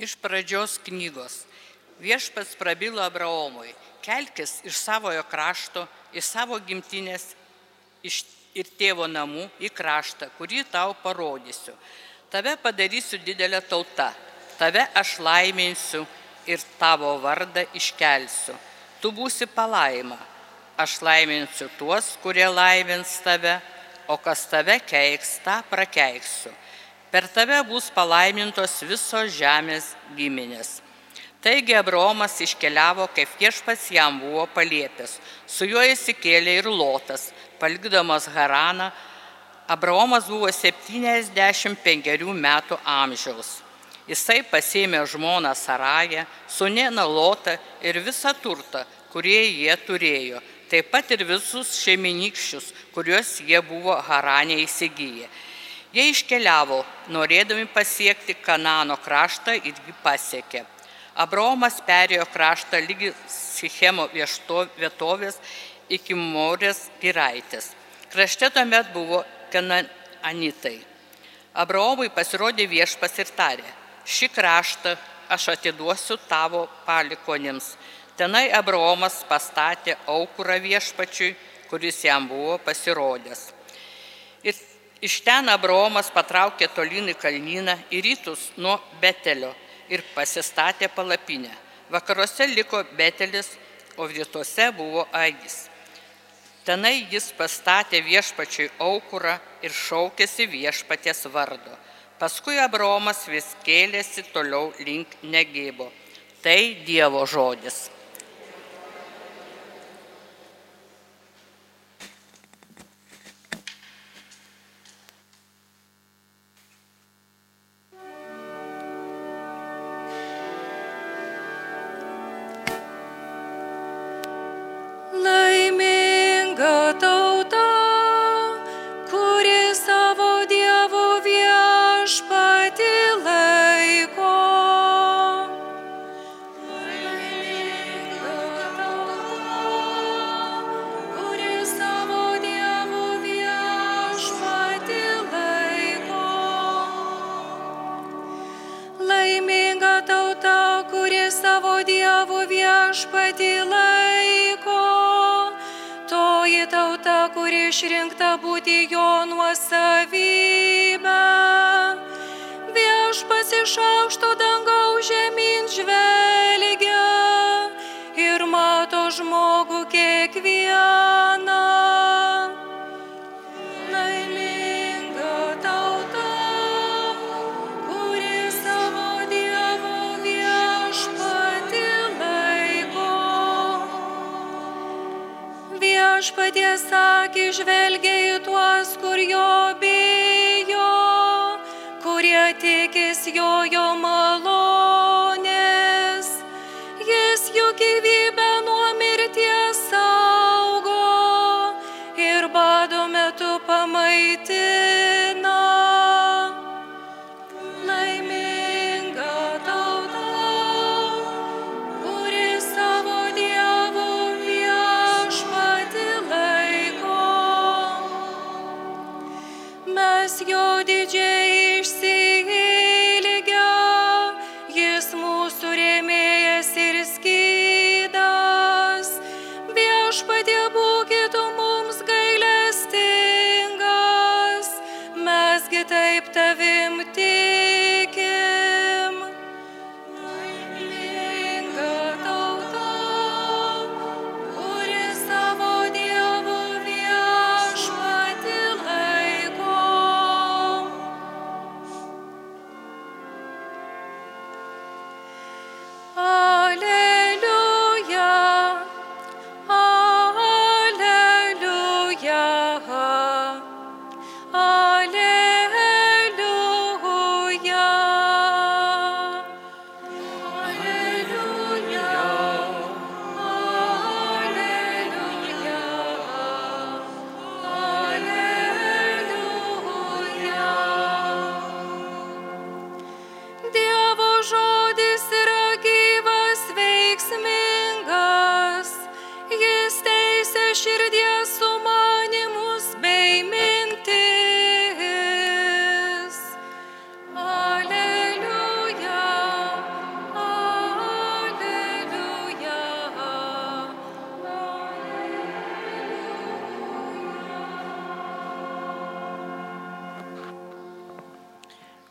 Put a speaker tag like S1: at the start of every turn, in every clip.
S1: Iš pradžios knygos. Viešpats prabilo Abraomui, kelkis iš savojo krašto, iš savo gimtinės iš, ir tėvo namų į kraštą, kurį tau parodysiu. Tave padarysiu didelę tautą, tave aš laiminsiu ir tavo vardą iškelsiu. Tu būsi palaima. Aš laiminsiu tuos, kurie laimins tave, o kas tave keiks, tą prakeiksiu. Per tave bus palaimintos visos žemės giminės. Taigi Abraomas iškeliavo, kaip viešpats jam buvo paliepęs. Su juo įsikėlė ir Lotas, palikdamas Haraną. Abraomas buvo 75 metų amžiaus. Jisai pasėmė žmoną Sarają, sunieną Lotą ir visą turtą, kurie jie turėjo, taip pat ir visus šeiminykščius, kuriuos jie buvo Haranė įsigiję. Jie iškeliavo, norėdami pasiekti Kanano kraštą ir jį pasiekė. Abraomas perėjo kraštą lygi Sichemo vietovės iki Morės giraitės. Krašte tuomet buvo Kananitai. Abraomui pasirodė viešpas ir tarė, šį kraštą aš atiduosiu tavo palikonėms. Tenai Abraomas pastatė aukurą viešpačiui, kuris jam buvo pasirodęs. Ir iš ten Abraomas patraukė tolyn į kalnyną į rytus nuo Betelio ir pasistatė palapinę. Vakaruose liko Betelis, o rytuose buvo Agis. Tenai jis pastatė viešpačiui aukurą ir šaukėsi viešpatės vardo. Paskui Abraomas vis kėlėsi toliau link negėbo. Tai Dievo žodis.
S2: Išrinkta būti jo nuosavybę. Viešpas iš aukšto dangaus žemyn žvelgia ir mato žmogų kiekvieną. Viešpaties akį žvelgia į tuos, kur jo bijo, kurie tikis jo jo malonės.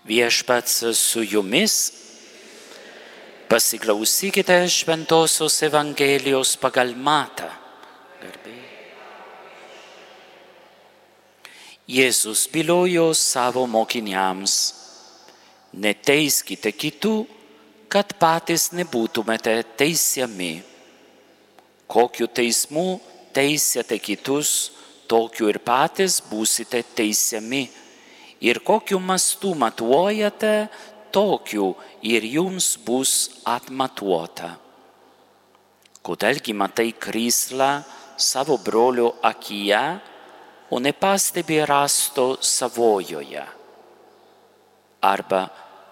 S3: Viešpats su jumis. Pasiklausykite Šventojios Evangelijos pagal Matą. Garbė. Jėzus bylojo savo mokiniams, neteiskite kitų, kad patys nebūtumėte teisiami. Kokiu teismu teisėte kitus, tokiu ir patys būsite teisiami. Ir kokiu mastu matuojate, tokiu ir jums bus atmatuota. Kodėlgi matai krislą savo brolio akyje, o nepastebi rasto savojoje? Arba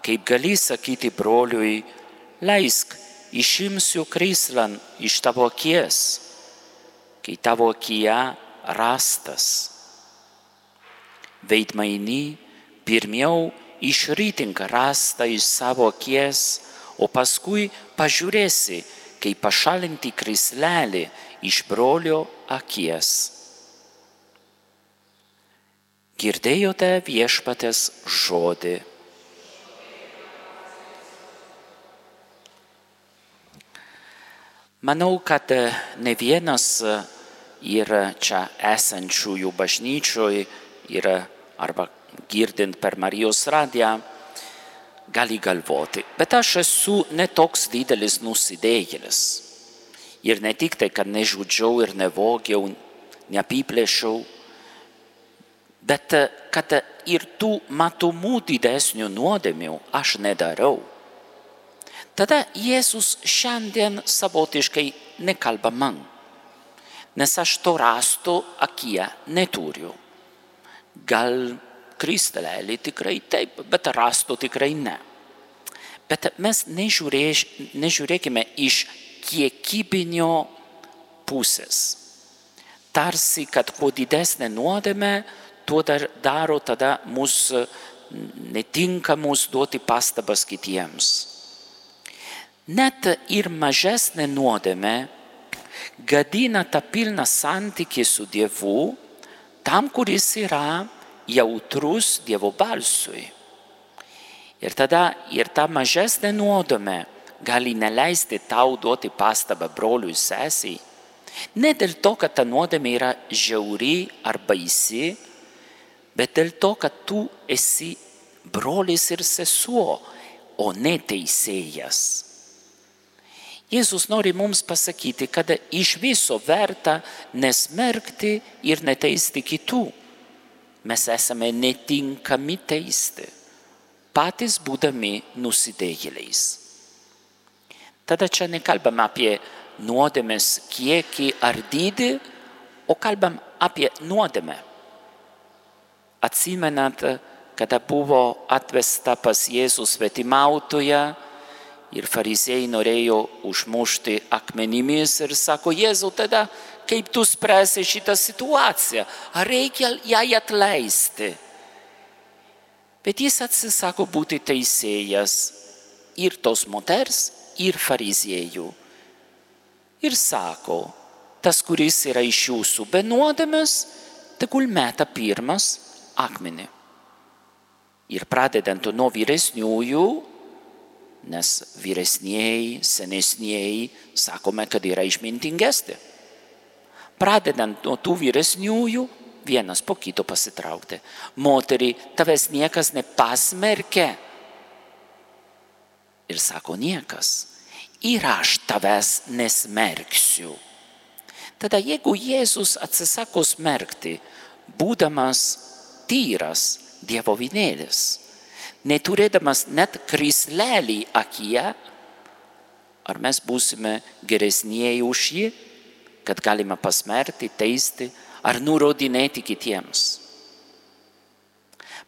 S3: kaip gali sakyti broliui, leisk, išimsiu krislą iš tavo akies, kai tavo akyje rastas. Veidmainy pirmiau išrytink rastą iš savo akies, o paskui pažiūrėsi, kaip pašalinti krislelį iš brolio akies. Girdėjote viešpatės žodį. Manau, kad ne vienas ir čia esančiųjų bažnyčioj ir arba girdint per Marijos radiją gali galvoti, bet aš esu netoks didelis nusidėjėlis. Ir ne tik tai, kad nežudžiau ir nevogiau, neapiplėšiau, bet kad ir tų matomų didesnių nuodėmių aš nedarau. Tada Jėzus šiandien savotiškai nekalba man, nes aš to rasto akyje neturiu. Gal kristalėlį tikrai taip, bet rasto tikrai ne. Bet mes nežiūrėš, nežiūrėkime iš kiekybinio pusės. Tarsi, kad kuo didesnė nuodėmė, tuo daro tada mūsų netinka mūsų duoti pastabas kitiems. Net ir mažesnė nuodėmė gadina tą pilną santykį su Dievu, tam, kuris yra jautrus Dievo balsui. Ir tada ir ta mažesnė nuodėmė gali neleisti tau duoti pastabą broliui sesiai. Ne dėl to, kad ta nuodėmė yra žiauri ar baisi, bet dėl to, kad tu esi brolis ir sesuo, o ne teisėjas. Jėzus nori mums pasakyti, kad iš viso verta nesmerkti ir neteisti kitų. Mes esame netinkami teisti, patys būdami nusidėjėliais. Tada čia nekalbam apie nuodėmės kiekį ar dydį, o kalbam apie nuodėmę. Atsimenat, kada buvo atvesta pas Jėzus svetimautoje, Ir farizėjai norėjo užmušti akmenimis ir sako, Jėzau, tada kaip tu spręsi šitą situaciją, ar reikia ją atleisti. Bet jis atsisako būti teisėjas ir tos moters, ir fariziejų. Ir sako, tas, kuris yra iš jūsų be nuodėmės, tegul meta pirmas akmenį. Ir pradedant nuo vyresniųjų, nes vyresnieji, senesnieji sakome, kad yra išmintingesni. Pradedant nuo tų vyresniųjų, vienas po kito pasitraukti. Moterį, tavęs niekas nepasmerkė. Ir sako niekas. Ir aš tavęs nesmerksiu. Tada jeigu Jėzus atsisako smerkti, būdamas tyras Dievo vinėlis, neturėdamas net krislelį akyje, ar mes būsime geresnieji už jį, kad galime pasmerti, teisti ar nurodinėti kitiems.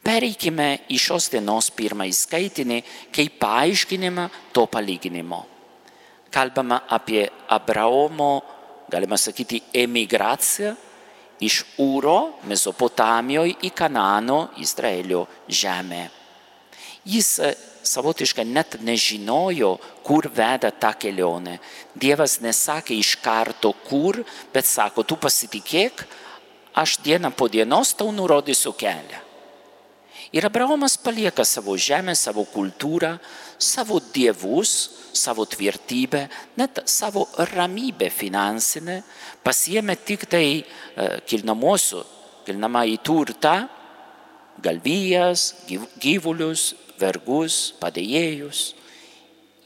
S3: Pereikime į šios dienos pirmąjį skaitinį kaip paaiškinimą to palyginimo. Kalbama apie Abraomo, galima sakyti, emigraciją iš Ūro, Mesopotamijoje į Kanano, Izraelio žemę. Jis e, savotiškai net nežinojo, kur veda ta kelionė. Dievas nesakė iš karto kur, bet sako, tu pasitikėk, aš dieną po dienos tau nurodysiu kelią. Ir Abraomas palieka savo žemę, savo kultūrą, savo dievus, savo tvirtybę, net savo ramybę finansinę, pasiemė tik tai uh, kilnamosių, kilnamą į turtą, galvijas, gyvulius, vergus, padėjėjus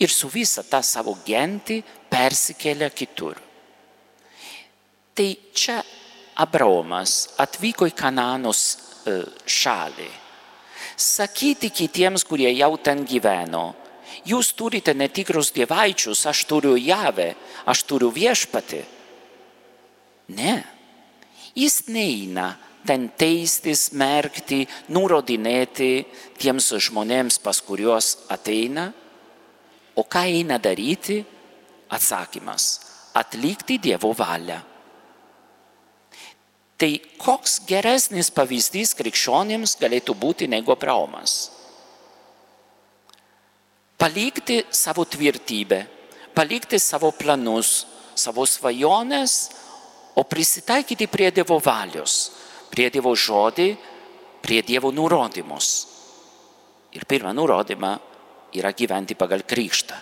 S3: ir su visą tą savo gentį persikėlė kitur. Tai čia Abraomas atvyko į Kananos šalį sakyti kitiems, kurie jau ten gyveno, jūs turite netikrus dievaičius, aš turiu javę, aš turiu viešpatį. Ne. Jis neina ten teistis, merkti, nurodinėti tiems žmonėms, pas kuriuos ateina. O ką eina daryti? Atsakymas - atlikti Dievo valią. Tai koks geresnis pavyzdys krikščionims galėtų būti negu Abraomas? Palikti savo tvirtybę, palikti savo planus, savo svajonės, o prisitaikyti prie Dievo valios, prie Dievo žodį, prie Dievo nurodymus. Ir pirmą nurodymą yra gyventi pagal krikštą.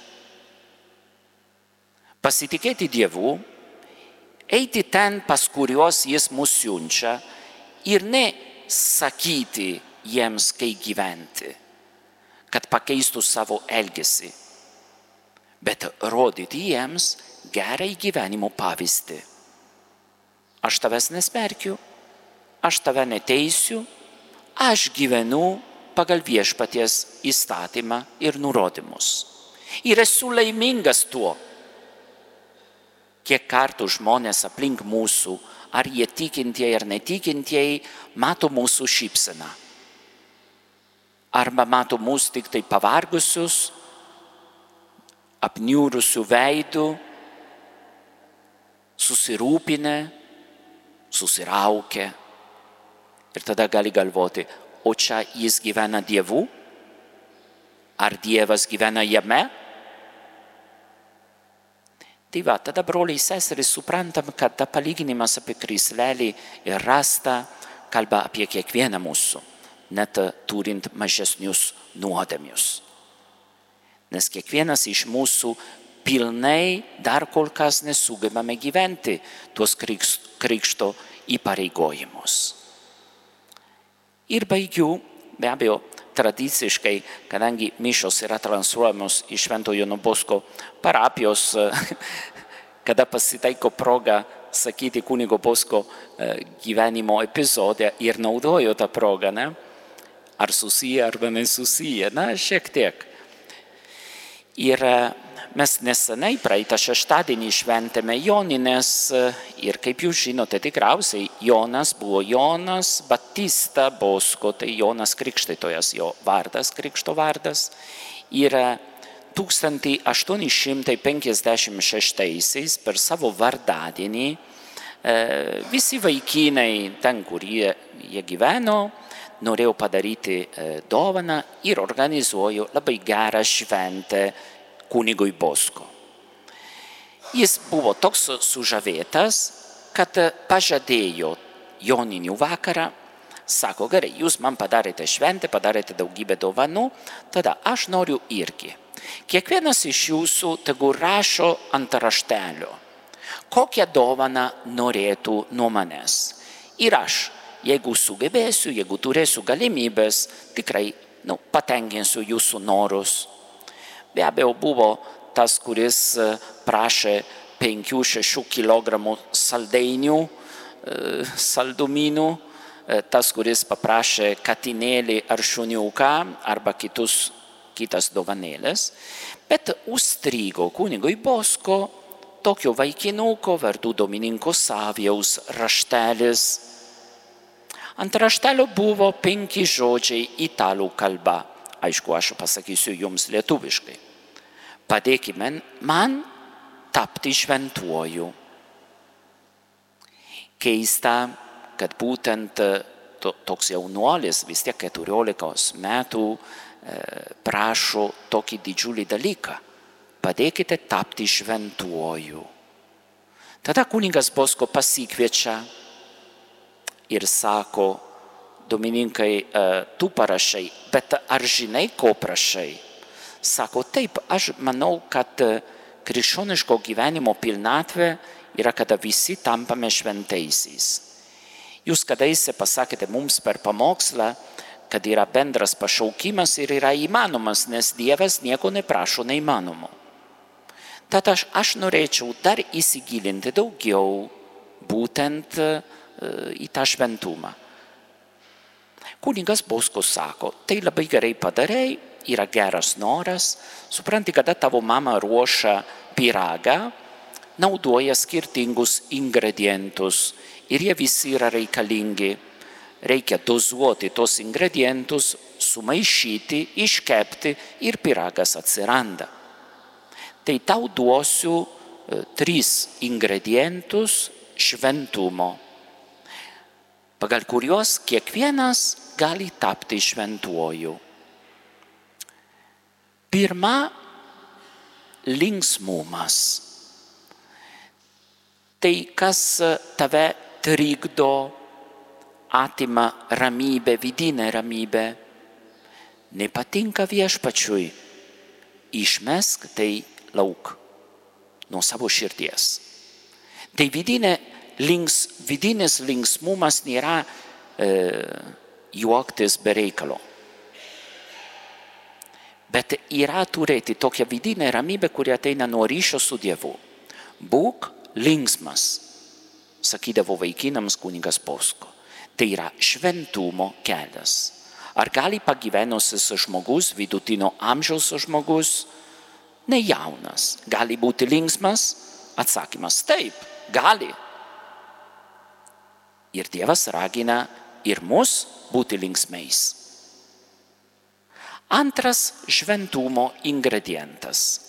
S3: Pasitikėti Dievu eiti ten, pas kuriuos jis mus siunčia ir ne sakyti jiems, kaip gyventi, kad pakeistų savo elgesį, bet rodyti jiems gerai gyvenimo pavyzdį. Aš tavęs nesmerkiu, aš tave neteisiu, aš gyvenu pagal viešpaties įstatymą ir nurodymus. Ir esu laimingas tuo, kiek kartų žmonės aplink mūsų, ar jie tikintieji ar netikintieji, mato mūsų šypseną. Arba mato mūsų tik tai pavargusius, apniūrusių veidų, susirūpinę, susiraukę. Ir tada gali galvoti, o čia jis gyvena Dievu? Ar Dievas gyvena jame? Tai va, tada broliai seserys suprantam, kad ta palyginimas apie krislelį ir rastą kalba apie kiekvieną mūsų, net turint mažesnius nuodėmius. Nes kiekvienas iš mūsų pilnai dar kol kas nesugebame gyventi tuos krikšto įpareigojimus. Ir baigiu, be abejo, tradiciškai, kadangi mišos yra transliuojamos iš Šventojo Nobosko parapijos, kada pasitaiko proga sakyti kunigo Bosko gyvenimo epizodę ir naudoju tą progą, ne? ar susiję arba nesusiję, na, šiek tiek. Ir mes nesenai praeitą šeštadienį šventėme Joninės ir kaip jūs žinote, tikriausiai Jonas buvo Jonas Batista Bosko, tai Jonas Krikštytojas, jo vardas, Krikšto vardas. Ir 1856 per savo vardadienį visi vaikinai ten, kur jie, jie gyveno, norėjau padaryti dovaną ir organizuoju labai gerą šventę kunigui Bosko. Jis buvo toks sužavėtas, kad pažadėjo joninių vakarą, sako, gerai, jūs man padarėte šventę, padarėte daugybę dovanų, tada aš noriu irgi. Kiekvienas iš jūsų tegu rašo ant raštelio, kokią dovaną norėtų nuo manęs. Ir aš, jeigu sugebėsiu, jeigu turėsiu galimybės, tikrai nu, patenkinsiu jūsų norus. Be abejo, buvo tas, kuris prašė 5-6 kg saldainių, saldumynų, tas, kuris paprašė katinėlį ar šuniuką arba kitus, kitas dovanėlės, bet užstrigo kunigui Bosko tokio vaikinuko vardu Domininko Savijaus raštelis. Ant raštelio buvo penki žodžiai italų kalba. Aišku, aš pasakysiu jums lietuviškai. Padėkime man tapti šventuoju. Keista, kad būtent to, toks jaunuolis, vis tiek 14 metų, prašo tokį didžiulį dalyką. Padėkite tapti šventuoju. Tada kuningas Bosko pasikviečia ir sako, Domininkai, e, tu parašai, bet ar žinai, ko prašai? Sako, taip, aš manau, kad krikščioniško gyvenimo pilnatvė yra, kada visi tampame šventaisiais. Jūs kadaise pasakėte mums per pamokslą, kad yra bendras pašaukimas ir yra įmanomas, nes Dievas nieko neprašo neįmanomo. Tad aš, aš norėčiau dar įsigilinti daugiau būtent e, į tą šventumą. Kuningas Boskus sako, tai labai gerai padarei, yra geras noras, supranti, kada tavo mama ruošia pyragą, naudoja skirtingus ingredientus ir jie visi yra reikalingi. Reikia dozuoti tos ingredientus, sumaišyti, iškepti ir pyragas atsiranda. Tai tau duosiu e, tris ingredientus šventumo, pagal kuriuos kiekvienas gali tapti šventuoju. Pirma, linksmumas. Tai, kas tave trikdo, atima ramybę, vidinę ramybę. Nepatinka viešpačiui. Išmesk tai lauk nuo savo širdies. Tai vidinė, links, vidinis linksmumas nėra e, juoktis be reikalo. Bet yra turėti tokią vidinę ramybę, kuri ateina nuo ryšio su Dievu. Būk linksmas, sakydavo vaikinams kunigas Posko. Tai yra šventumo kelias. Ar gali pagyvenusis žmogus, vidutinio amžiaus žmogus, ne jaunas, gali būti linksmas? Atsakymas taip, gali. Ir Dievas ragina ir mus būti linksmais. Antras šventumo ingredientas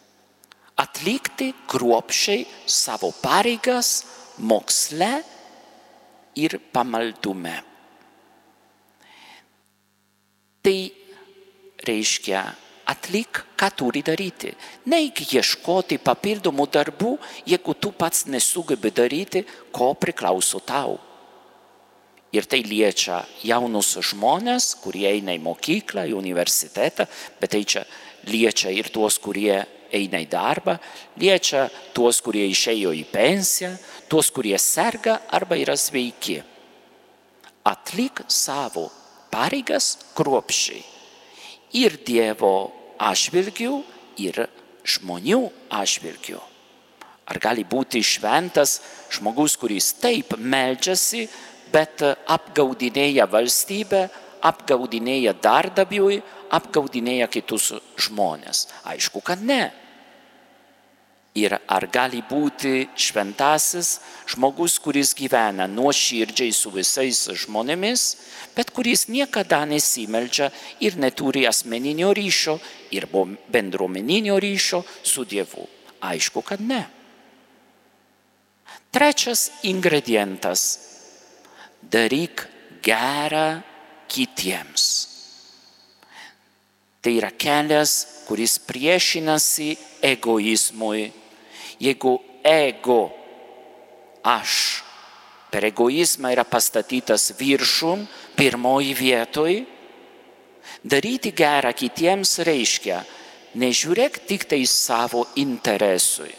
S3: - atlikti kruopšiai savo pareigas moksle ir pamaldume. Tai reiškia atlik, ką turi daryti. Neik ieškoti papildomų darbų, jeigu tu pats nesugebi daryti, ko priklauso tau. Ir tai liečia jaunus žmonės, kurie eina į mokyklą, į universitetą, bet tai čia liečia ir tuos, kurie eina į darbą, liečia tuos, kurie išėjo į pensiją, tuos, kurie serga arba yra sveiki. Atlik savo pareigas kruopščiai. Ir Dievo atžvilgių, ir žmonių atžvilgių. Ar gali būti šventas žmogus, kuris taip meldžiasi, bet apgaudinėja valstybę, apgaudinėja darbdaviui, apgaudinėja kitus žmonės. Aišku, kad ne. Ir ar gali būti šventasis žmogus, kuris gyvena nuoširdžiai su visais žmonėmis, bet kuris niekada nesimeldžia ir neturi asmeninio ryšio ir bendruomeninio ryšio su Dievu? Aišku, kad ne. Trečias ingredientas daryk gerą kitiems. Tai yra kelias, kuris priešinasi egoizmui. Jeigu ego, aš, per egoizmą yra pastatytas viršum, pirmoji vietoj, daryti gerą kitiems reiškia, nežiūrėk tik tai savo interesui,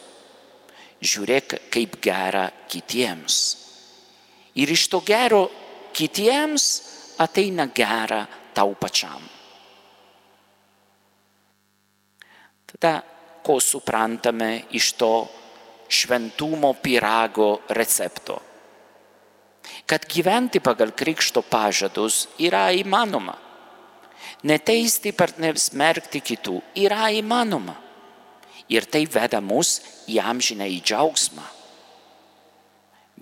S3: žiūrėk kaip gerą kitiems. Ir iš to gero kitiems ateina gera tau pačiam. Tada ko suprantame iš to šventumo pirago recepto? Kad gyventi pagal krikšto pažadus yra įmanoma. Neteisti per nesmerkti kitų yra įmanoma. Ir tai veda mus į amžinę į džiaugsmą.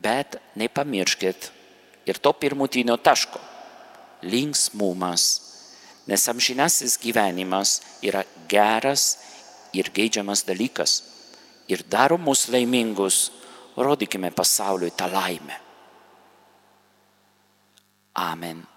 S3: Bet nepamirškit ir to pirmutinio taško - linksmumas. Nes amžinasis gyvenimas yra geras ir geidžiamas dalykas. Ir daro mus laimingus, rodykime pasauliui tą laimę. Amen.